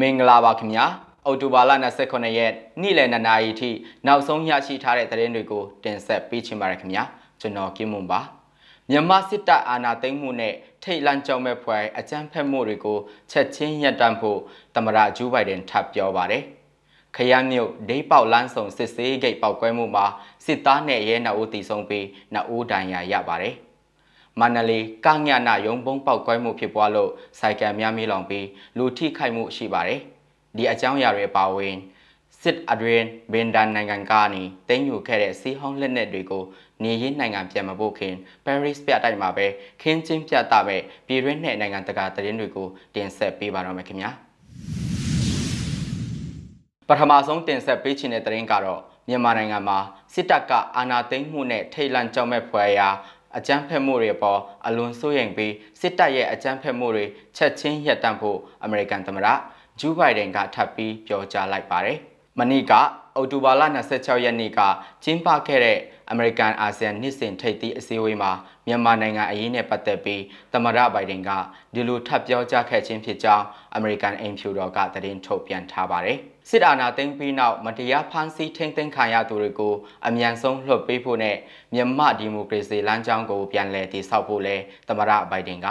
မင်္ဂလာပါခင်ဗျာအော်တိုဘာလ29ရက်နေ့လယ်2နာရီထိနောက်ဆုံးရရှိထားတဲ့သတင်းတွေကိုတင်ဆက်ပေးချင်ပါတယ်ခင်ဗျာကျွန်တော်ကင်းမွန်ပါမြန်မာစစ်တပ်အာဏာသိမ်းမှုနဲ့ထိတ်လန့်ကြောက်မဲ့ဖွယ်အကြမ်းဖက်မှုတွေကိုချက်ချင်းရပ်တန့်ဖို့သမ္မတဂျူးဘိုင်ဒန်ထပ်ပြောပါတယ်ခရမ်းမြို့ဒိတ်ပေါက်လန်းဆောင်စစ်ဆေးဂိတ်ပေါက်ကွဲမှုမှာစစ်သားနဲ့ရဲနှစ်ဦးတီဆုံးပြီးနှစ်ဦးဒဏ်ရာရပါတယ် မန္တလေးကညနာရုံပုံပေါက်ကွဲမှုဖြစ်ပွားလို့စိုက်ကံများမြေလောင်ပြီးလူထိခိုက်မှုရှိပါတယ်။ဒီအကြောင်းအရာတွေပါဝင်စစ်အဒရင်ဘင်ဒန်နိုင်ငံကနေတင်းယူခဲ့တဲ့စီဟောင်းလက်နက်တွေကိုနေရင်းနိုင်ငံပြန်မဖို့ခင်ပဲရစ်ပြတိုက်မှာပဲခင်းချင်းပြတာပဲပြည်တွင်းနဲ့နိုင်ငံတကာသတင်းတွေကိုတင်ဆက်ပေးပါတော့မယ်ခင်ဗျာပထမဆုံးတင်ဆက်ပေးချင်တဲ့သတင်းကတော့မြန်မာနိုင်ငံမှာစစ်တပ်ကအာဏာသိမ်းမှုနဲ့ထိတ်လန့်ကြောက်မဲ့ဖွယ်ရာ အကြမ်းဖက်မှုတွေပေါ်အလွန်စိုးရိမ်ပြီးစစ်တပ်ရဲ့အကြမ်းဖက်မှုတွေချက်ချင်းရပ်တန့်ဖို့အမေရိကန်သမ္မတဂျူးဘိုင်ဒန်ကထပ်ပြီးပြောကြားလိုက်ပါတယ်။မနေ့ကအောက်တိုဘာလ26ရက်နေ့ကကျင်းပခဲ့တဲ့အမေရိကန်အာဆီယံနှစ်စဉ်ထိပ်သီးအစည်းအဝေးမှာမြန်မာနိုင်ငံအရေးနဲ့ပတ်သက်ပြီးသမ္မတဘိုင်ဒန်ကဒီလိုထပ်ပြောကြားခဲ့ခြင်းဖြစ်ကြောင်းအမေရိကန်အင်ဖြူတော်ကသတင်းထုတ်ပြန်ထားပါတယ်။ စစ်အာဏာသိမ်းပြီးနောက်မတရားဖမ်းဆီးထိန်းသိမ်းခံရသူတွေကိုအမြန်ဆုံးလွှတ်ပေးဖို့နဲ့မြန်မာဒီမိုကရေစီလမ်းကြောင်းကိုပြန်လည်တည်ဆောက်ဖို့လဲသမ္မတဘိုင်ဒန်က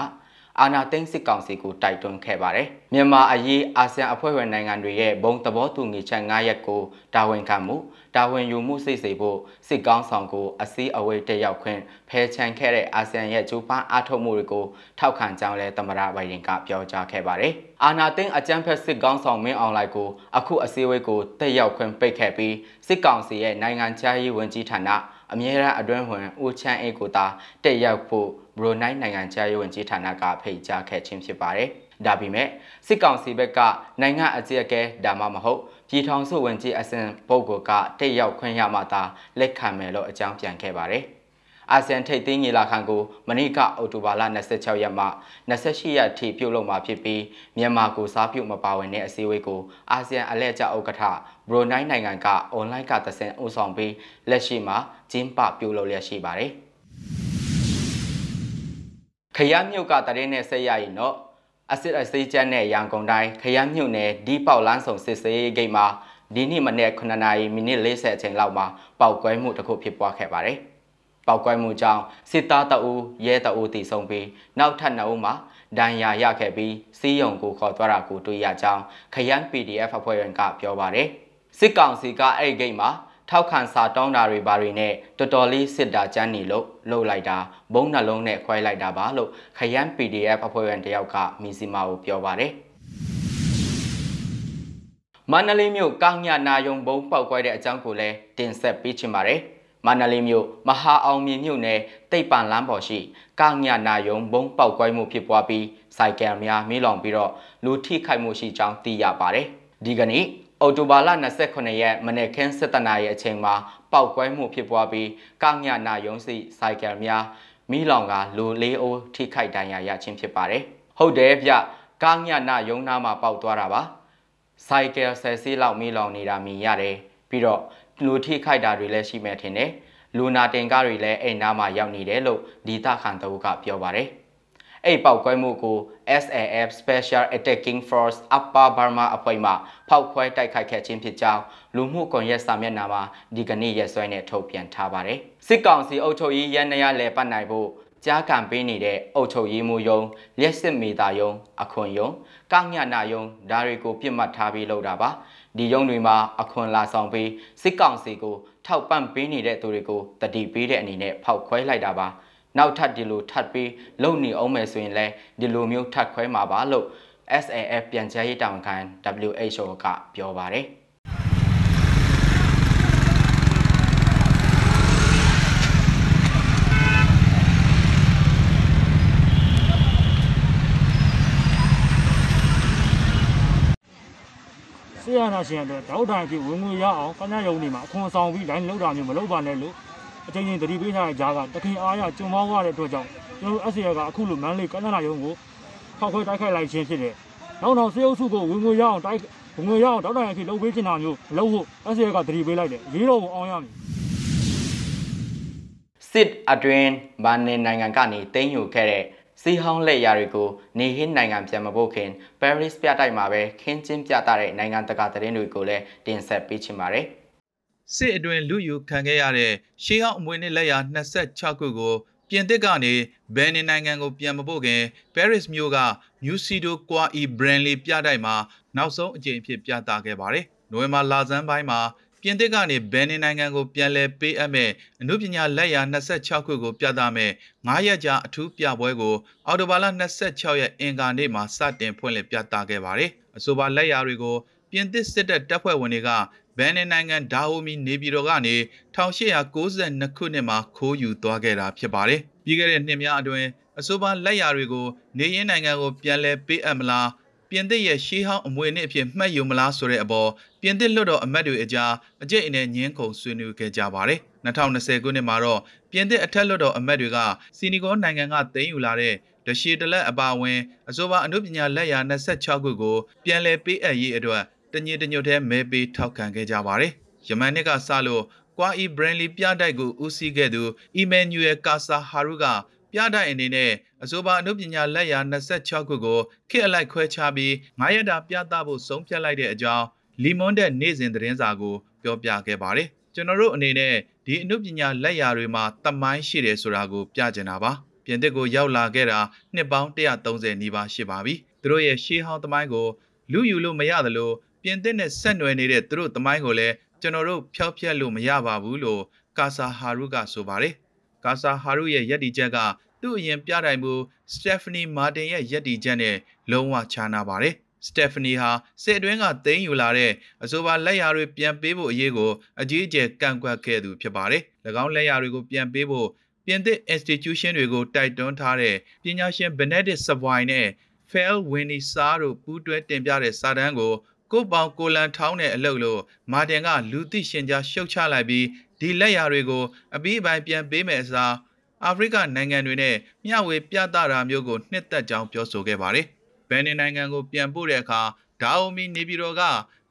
အာဏာသိမ်းစစ်ကောင်စီကိုတိုက်တွန်းခဲ့ပါတယ်။မြန်မာအရေးအာဆီယံအဖွဲ့ဝင်နိုင်ငံတွေရဲ့ဘုံသဘောတူညီချက်9ရပ်ကိုတာဝန်ခံမှုတာဝန်ယူမှုစိတ်စေဖို့စစ်ကောင်းဆောင်ကိုအစည်းအဝေးတက်ရောက်ခွင့်ဖယ်ချန်ခဲ့တဲ့အာဆီယံရဲ့ကြိုးပမ်းအားထုတ်မှုတွေကိုထောက်ခံကြောင်းလဲသမ္မတဘိုင်ဒန်ကပြောကြားခဲ့ပါတယ်။အာဏာသိမ်းအကြမ်းဖက်စစ်ကောင်းဆောင်မင်းအောင်လှိုင်ကိုအခုအစည်းအဝေးကိုတက်ရောက်ခွင့်ပိတ်ခဲ့ပြီးစစ်ကောင်စီရဲ့နိုင်ငံခြားရေးဝန်ကြီးဌာနအမြဲတမ်းအတွင်းဝင်ဦးချမ်းအေးကိုသာတက်ရောက်ဖို့ ဘရိုနိုင်းနိုင်ငံခြားရေးဝန်ကြီးဌာနကဖိတ်ကြားခဲ့ခြင်းဖြစ်ပါတယ်။ဒါပေမဲ့စစ်ကောင်စီဘက်ကနိုင်ငံအကြီးအကဲဒါမှမဟုတ်ပြည်ထောင်စုဝန်ကြီးအဆင့်ပုဂ္ဂိုလ်ကတက်ရောက်ခွင့်ရမှသာလက်ခံမယ်လို့အကြောင်းပြန်ခဲ့ပါတယ်။အာဆီယံထိပ်သီးညီလာခံကိုမနေ့ကအောက်တိုဘာလ26ရက်မှ28ရက်ထိပြုလုပ်မှာဖြစ်ပြီးမြန်မာကိုစားပြုမပါဝင်တဲ့အစည်းအဝေးကိုအာဆီယံအလဲကျဥက္ကဋ္ဌဘရိုနိုင်းနိုင်ငံကအွန်လိုင်းကသစင်ဦးဆောင်ပြီးလက်ရှိမှာကျင်းပပြုလုပ်လျက်ရှိပါတယ်။ ခရမ်းမြုပ်ကတရင်နဲ့ဆက်ရရင်တော့အစစ်အစေးကျန်းတဲ့ရန်ကုန်တိုင်းခရမ်းမြုပ်နယ်ဒီပေါက်လန်းဆောင်စစ်စေးဂိတ်မှာဒီနေ့မနေ့9နာရီမိနစ်40အချိန်လောက်မှာပောက်ကွဲမှုတစ်ခုဖြစ်ပွားခဲ့ပါတယ်။ပောက်ကွဲမှုကြောင့်စစ်သားတအူးရဲတအူးတည်ဆုံပြီးနောက်ထပ်နှစ်ဦးမှာဒဏ်ရာရခဲ့ပြီးစီးရုံကိုခေါ်သွားတာကိုတွေ့ရကြောင်းခရမ်း PDF အဖွဲ့ဝင်ကပြောပါတယ်။စစ်ကောင်စီကအဲ့ဒီဂိတ်မှာ ထောက်ခံစာတောင်းတာတွေဘာတွေနဲ့တော်တော်လေးစစ်တာကြမ်းနေလို့လှုပ်လိုက်တာဘုံနှလုံးနဲ့ခွဲလိုက်တာပါလို့ခရမ်း PDF အဖွဲ့ဝင်တယောက်ကမီစီမာကိုပြောပါတယ်မန္တလေးမြို့ကောင်းညနာယုံဘုံပောက်ကွဲတဲ့အကြောင်းကိုလည်းတင်ဆက်ပေးချင်ပါတယ်မန္တလေးမြို့မဟာအောင်မြင်မြို့နယ်တိတ်ပန်လမ်းပေါ်ရှိကောင်းညနာယုံဘုံပောက်ကွဲမှုဖြစ်ပွားပြီးစိုက်ကယ်များမီးလောင်ပြီးတော့လူထိခိုက်မှုရှိကြောင်းသိရပါတယ်ဒီကနေ့ အော်တိုဘာလ29ရက်မနေ့ခင်း7:00နာရီအချိန်မှာပောက်ကွဲမှုဖြစ်ပွားပြီးကောင်းညနာယုံစီစိုက်ကယ်များမိလောင်ကလူလေးအိုးထိခိုက်ဒဏ်ရာရခြင်းဖြစ်ပါတယ်။ဟုတ်တယ်ဗျကောင်းညနာယုံနာမှာပောက်သွားတာပါ။စိုက်ကယ်ဆယ်စီးလောက်မိလောင်နေတာမြင်ရတယ်။ပြီးတော့လူထိခိုက်တာတွေလည်းရှိမယ်ထင်တယ်။လူနာတင်ကားတွေလည်းအိမ်နာမှာရောက်နေတယ်လို့ဒီတာခန်တအုပ်ကပြောပါတယ်။ အဲ့ပောက်ကွဲမှုကို SAF Special Attacking Force Upper Burma အဖွဲ့မှဖောက်ခွဲတိုက်ခိုက်ခဲ့ခြင်းဖြစ်ကြောင်းလူမှုကွန်ရက်စာမျက်နှာမှာဒီကနေ့ရက်စွဲနဲ့ထုတ်ပြန်ထားပါတယ်။စစ်ကောင်စီအုပ်ချုပ်ရေးရန်နေရလဲပတ်နိုင်ဖို့ကြားကံပေးနေတဲ့အုပ်ချုပ်ရေးမှုယုံလျက်စစ်မေတာယုံ အခွန်ယုံကောက်ညနာယုံဒါတွေကိုပြစ်မှတ်ထားပြီးလုပ်တာပါဒီယုံတွေမှာအခွန်လာဆောင်ပြီးစစ်ကောင်စီကိုထောက်ပံ့ပေးနေတဲ့သူတွေကိုတတိပေးတဲ့အနေနဲ့ဖောက်ခွဲလိုက်တာပါ နောက်ထပ်ဒီလိုထပ်ပြီးလုံနေအောင်မယ်ဆိုရင်လည်းဒီလိုမျိုးထပ်ခွဲမှာပါလို့ SAF ပြန်ကြားရေးတာဝန်ခံ WHO ကပြောပါတယ်ဆေးရနာရှင်အတွက်တောက်တိုင်ဖြစ်ဝင်ငွေရအောင်ကညာယုံနေမှာအခွန်ဆောင်ပြီးတိုင်းလောက်တာမျိုးမလုပ်ပါနဲ့လို့ အချိန်ချင်းတတိပေးထားတဲ့ကြားကတခင်အားရကျုံမောင်းရတဲ့အတွက်ကြောင့်ကျွန်တော် SCR ကအခုလိုမန်းလေးကညာယုံကိုဖောက်ခွဲတိုက်ခိုက်လိုက်ခြင်းဖြစ်တယ်။နောက်တော့ဆေးအုပ်စုကိုဝင်ငွေရအောင်တိုက်ဝင်ငွေရအောင်တောက်တိုင်ဖြစ်လုပ်ပေးချင်တာမျိုးမလုပ်ဖို့ SCR ကတတိပေးလိုက်တယ်။ရေးတော့အောင်ရမည်စစ်အတွင်းဗန်နေနိုင်ငံကနေတင်းယူခဲ့တဲ့စစီဟောင်းလက်ရာတွေကိုနေဟင်းနိုင်ငံပြန်မဖို့ခင် Paris ပြတိုက်မှာပဲခင်းကျင်းပြသတဲ့နိုင်ငံတကာသတင်းတွေကိုလည်းတင်ဆက်ပေးချင်ပါတယ်။ စစ်အတွင်းလူယူခံခဲ့ရတဲ့ရှေးဟောင်းအမွေနှစ်လက်ရာ26ခုကိုပြင်သစ်ကနေဘယ်နင်နိုင်ငံကိုပြန်မပို့ခင် Paris မြို့က Museo Quai Branly ပြတိုက်မှာနောက်ဆုံးအကြိမ်အဖြစ်ပြသခဲ့ပါတယ်။နိုဝင်ဘာလဆန်းပိုင်းမှာပြင်သစ်ကနေဘယ်နင်နိုင်ငံကိုပြန်လည်ပေးအပ်မဲ့အမှုပညာလက်ရာ26ခုကိုပြသမဲ့9ရက်ကြာအထူးပြပွဲကိုအော်တိုဘာလ26ရက်အင်္ဂါနေ့မှာစတင်ဖွင့်လှစ်ပြသခဲ့ပါတယ်။အဆိုပါလက်ရာတွေကို ပြင်သစ်စစ်တပ်တပ်ဖွဲ့ဝင်တွေကဘန်နင်နိုင်ငံဒါဟိုမီနေပြည်တော်ကနေ1892ခုနှစ်မှာခိုးယူသွားခဲ့တာဖြစ်ပါတယ်။ပြီးခဲ့တဲ့နှစ်များအတွင်းအဆိုပါလက်ရာတွေကိုနေရင်းနိုင်ငံကိုပြန်လည်ပေးအပ်မလားပြင်သစ်ရဲ့ရှေးဟောင်းအမွေအနှစ်အဖြစ်မှတ်ယူမလားဆိုတဲ့အပေါ်ပြင်သစ်လွှတ်တော်အမတ်တွေအကြားအကြိတ်အနယ်ညှင်းခုန်ဆွေးနွေးခဲ့ကြပါတယ်။2020ခုနှစ်မှာတော့ပြင်သစ်အထက်လွှတ်တော်အမတ်တွေကစီနီဂေါနိုင်ငံကသိမ်းယူလာတဲ့တရှည်တလက်အပါအဝင်အဆိုပါအမှုပညာလက်ရာ26ခုကိုပြန်လည်ပေးအပ်ရေးအတွက် တညီတညွတ်တည်းမဲပေးထောက်ခံခဲ့ကြပါတယ်။ယမန်နှစ်ကစလို့ကွာအီဘရန်လီပြတိုက်ကိုဦးစီးခဲ့သူအီမန်နျူရယ်ကာဆာဟာရုကပြတိုက်အနေနဲ့အဆိုပါအမှုပညာလက်ရာ26ခုကိုခေတ်အလိုက်ခွဲခြားပြီး9ရက်တာပြသဖို့ဆုံးဖြတ်လိုက်တဲ့အကြောင်းလီမွန်တဲ့နေ့စဉ်သတင်းစာကိုပြောပြခဲ့ပါတယ်။ကျွန်တော်တို့အနေနဲ့ဒီအမှုပညာလက်ရာတွေမှာတမိုင်းရှိတယ်ဆိုတာကိုပြချင်တာပါ။ပြင်သစ်ကိုရောက်လာခဲ့တာနှစ်ပေါင်း130နီးပါးရှိပါပြီ။သူတို့ရဲ့ရှေးဟောင်းသမိုင်းကိုလူယူလို့မရသလို ပြင်သစ်နဲ့ဆက်နွယ်နေတဲ့သူတို့သမိုင်းကိုလည်းကျွန်တော်တို့ဖျောက်ဖျက်လို့မရပါဘူးလို့ကာဆာဟာရုကဆိုပါတယ်။ကာဆာဟာရုရဲ့ယက်တီချက်ကသူ့အရင်ပြတိုင်းမှုစတက်ဖနီမာတင်ရဲ့ယက်တီချက်နဲ့လုံးဝခြားနာပါတယ်။စတက်ဖနီဟာစစ်အတွင်းကသိမ်းယူလာတဲ့အဆိုပါလက်ရာတွေပြန်ပေးဖို့အရေးကိုအကြီးအကျယ်ကန့်ကွက်ခဲ့သူဖြစ်ပါတယ်။၎င်းလက်ရာတွေကိုပြန်ပေးဖို့ပြင်သစ် institution တွေကိုတိုက်တွန်းထားတဲ့ပညာရှင် Benedict Savoy နဲ့ Fel Winnie Sa တို့ပူးတွဲတင်ပြတဲ့စာတမ်းကို ကိုပေါင်ကိုလန်ထောင်းတဲ့အလုပ်လို့မာတင်ကလူသိရှင်ကြားရှုတ်ချလိုက်ပြီးဒီလက်ရာတွေကိုအပြီးအပိုင်းပြန်ပေးမယ်အစားအာဖရိကနိုင်ငံတွေနဲ့မျှဝေပြသတာမျိုးကိုနှစ်သက်ကြောင်းပြောဆိုခဲ့ပါတယ်။ဘန်နီနိုင်ငံကိုပြန်ပို့တဲ့အခါဒါအိုမီနေပြည်တော်က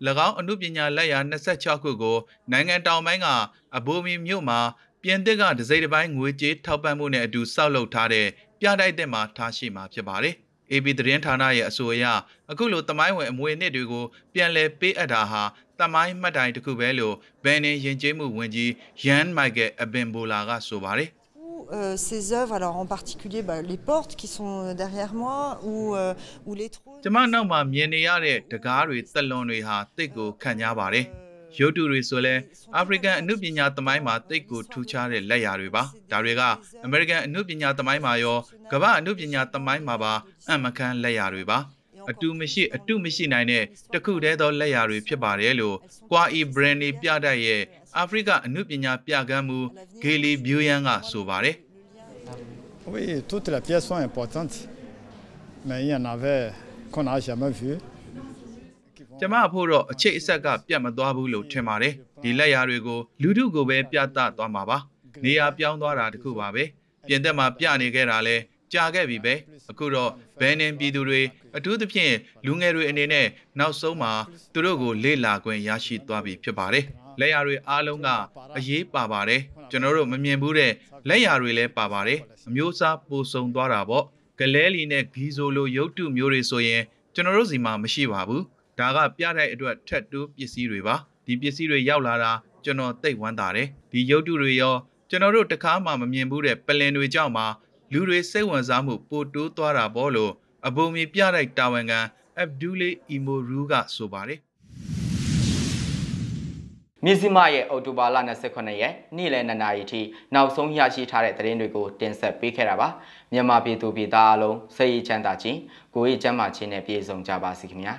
၎င်းအမှုပညာလက်ရာ26ခုကိုနိုင်ငံတောင်ပိုင်းကအဘိုမီမြို့မှာပြင်သစ်ကဒစိမ့်တစ်ပိုင်းငွေကြေးထောက်ပံ့မှုနဲ့အတူစောက်လုပ်ထားတဲ့ပြတိုက်တဲ့မှာထားရှိမှာဖြစ်ပါတယ်။ AB သတင်းဌာနရဲ့အဆိုအရအခုလိုတမိုင်းဝင်အမွေအနှစ်တွေကိုပြန်လည်ပေးအပ်တာဟာတမိုင်းမှတ်တိုင်တစ်ခုပဲလို့ဘန်နင်ယဉ်ကျေးမှုဝန်ကြီးယန်မိုက်ကယ်အဘင်ဘိုလာကဆိုပါတယ် Euh, ces œuvres, alors en particulier bah, les portes qui sont derrière moi ou, euh, ou les trônes. ကျမနောက်မှာမြင်နေရတဲ့တကားတွေတက်လွန်တွေဟာတိတ်ကိုခံကြပါတယ်။ ရုပ်တုတွေဆိုလဲအာဖရိကန်အမှုပညာသမိုင်းမှာတိတ်ကိုထူးခြားတဲ့လက်ရာတွေပါ။ဒါတွေကအမေရိကန်အမှုပညာသမိုင်းမှာရောကမ္ဘာအမှုပညာသမိုင်းမှာပါအံ့မခန်းလက်ရာတွေပါ။အတူမရှိအတူမရှိနိုင်တဲ့တခုတည်းသောလက်ရာတွေဖြစ်ပါတယ်လို့ကွာအီဘရန်နီပြတတ်ရဲ့အာဖရိကအမှုပညာပြကမ်းမှုဂေလီဘျူယန်ကဆိုပါတယ် Oui, toutes les pièces sont importantes, mais il y en avait qu'on n'a jamais vu. ကျမအဖို့တော့အချိတ်အဆက်ကပြတ်မသွားဘူးလို့ထင်ပါတယ်ဒီလက်ရာတွေကိုလူထုကိုပဲပြသသွားမှာပါနေရာပြောင်းသွားတာတခုပါပဲပြင်သက်မှာပြနေခဲ့တာလဲကြာခဲ့ပြီပဲအခုတော့ဘယ်နင်ပြည်သူတွေအထူးသဖြင့်လူငယ်တွေအနေနဲ့နောက်ဆုံးမှာသူတို့ကိုလေ့လာခွင့်ရရှိသွားပြီဖြစ်ပါတယ်လက်ရာတွေအားလုံးကအရေးပါပါတယ်ကျွန်တော်တို့မမြင်ဘူးတဲ့လက်ရာတွေလည်းပါပါတယ်အမျိုးအစားပိုဆုံသွားတာပေါ့ဂလဲလီနဲ့ဂီဇိုလိုရုပ်တုမျိုးတွေဆိုရင်ကျွန်တော်တို့စီမှာမရှိပါဘူး ဒါကပြတဲ့အတွက်ထက်တိုးပစ္စည်းတွေပါဒီပစ္စည်းတွေရောက်လာတာကျွန်တော်သိဝမ်းသာတယ်ဒီရုပ်တုတွေရောကျွန်တော်တို့တကားမှမမြင်ဘူးတဲ့ပလင်တွေကြောင့်မှလူတွေစိတ်ဝင်စားမှုပိုတိုးသွားတာပေါ့လို့အဘုံမီပြတဲ့တာဝန်ခံအဗ်ဒူလေအီမိုရူးကဆိုပါတယ်မြစည်းမရဲ့အော်တိုဘာလ29ရက်နေ့လယ်2နာရီထိနောက်ဆုံးရရှိထားတဲ့သတင်းတွေကိုတင်ဆက်ပေးခဲ့တာပါမြန်မာပြည်သူပြည်သားအလုံးစိတ်ချမ်းသာခြင်းကိုယ်ရေးချမ်းသာခြင်းနဲ့ပြည့်စုံကြပါစေခင်ဗျာ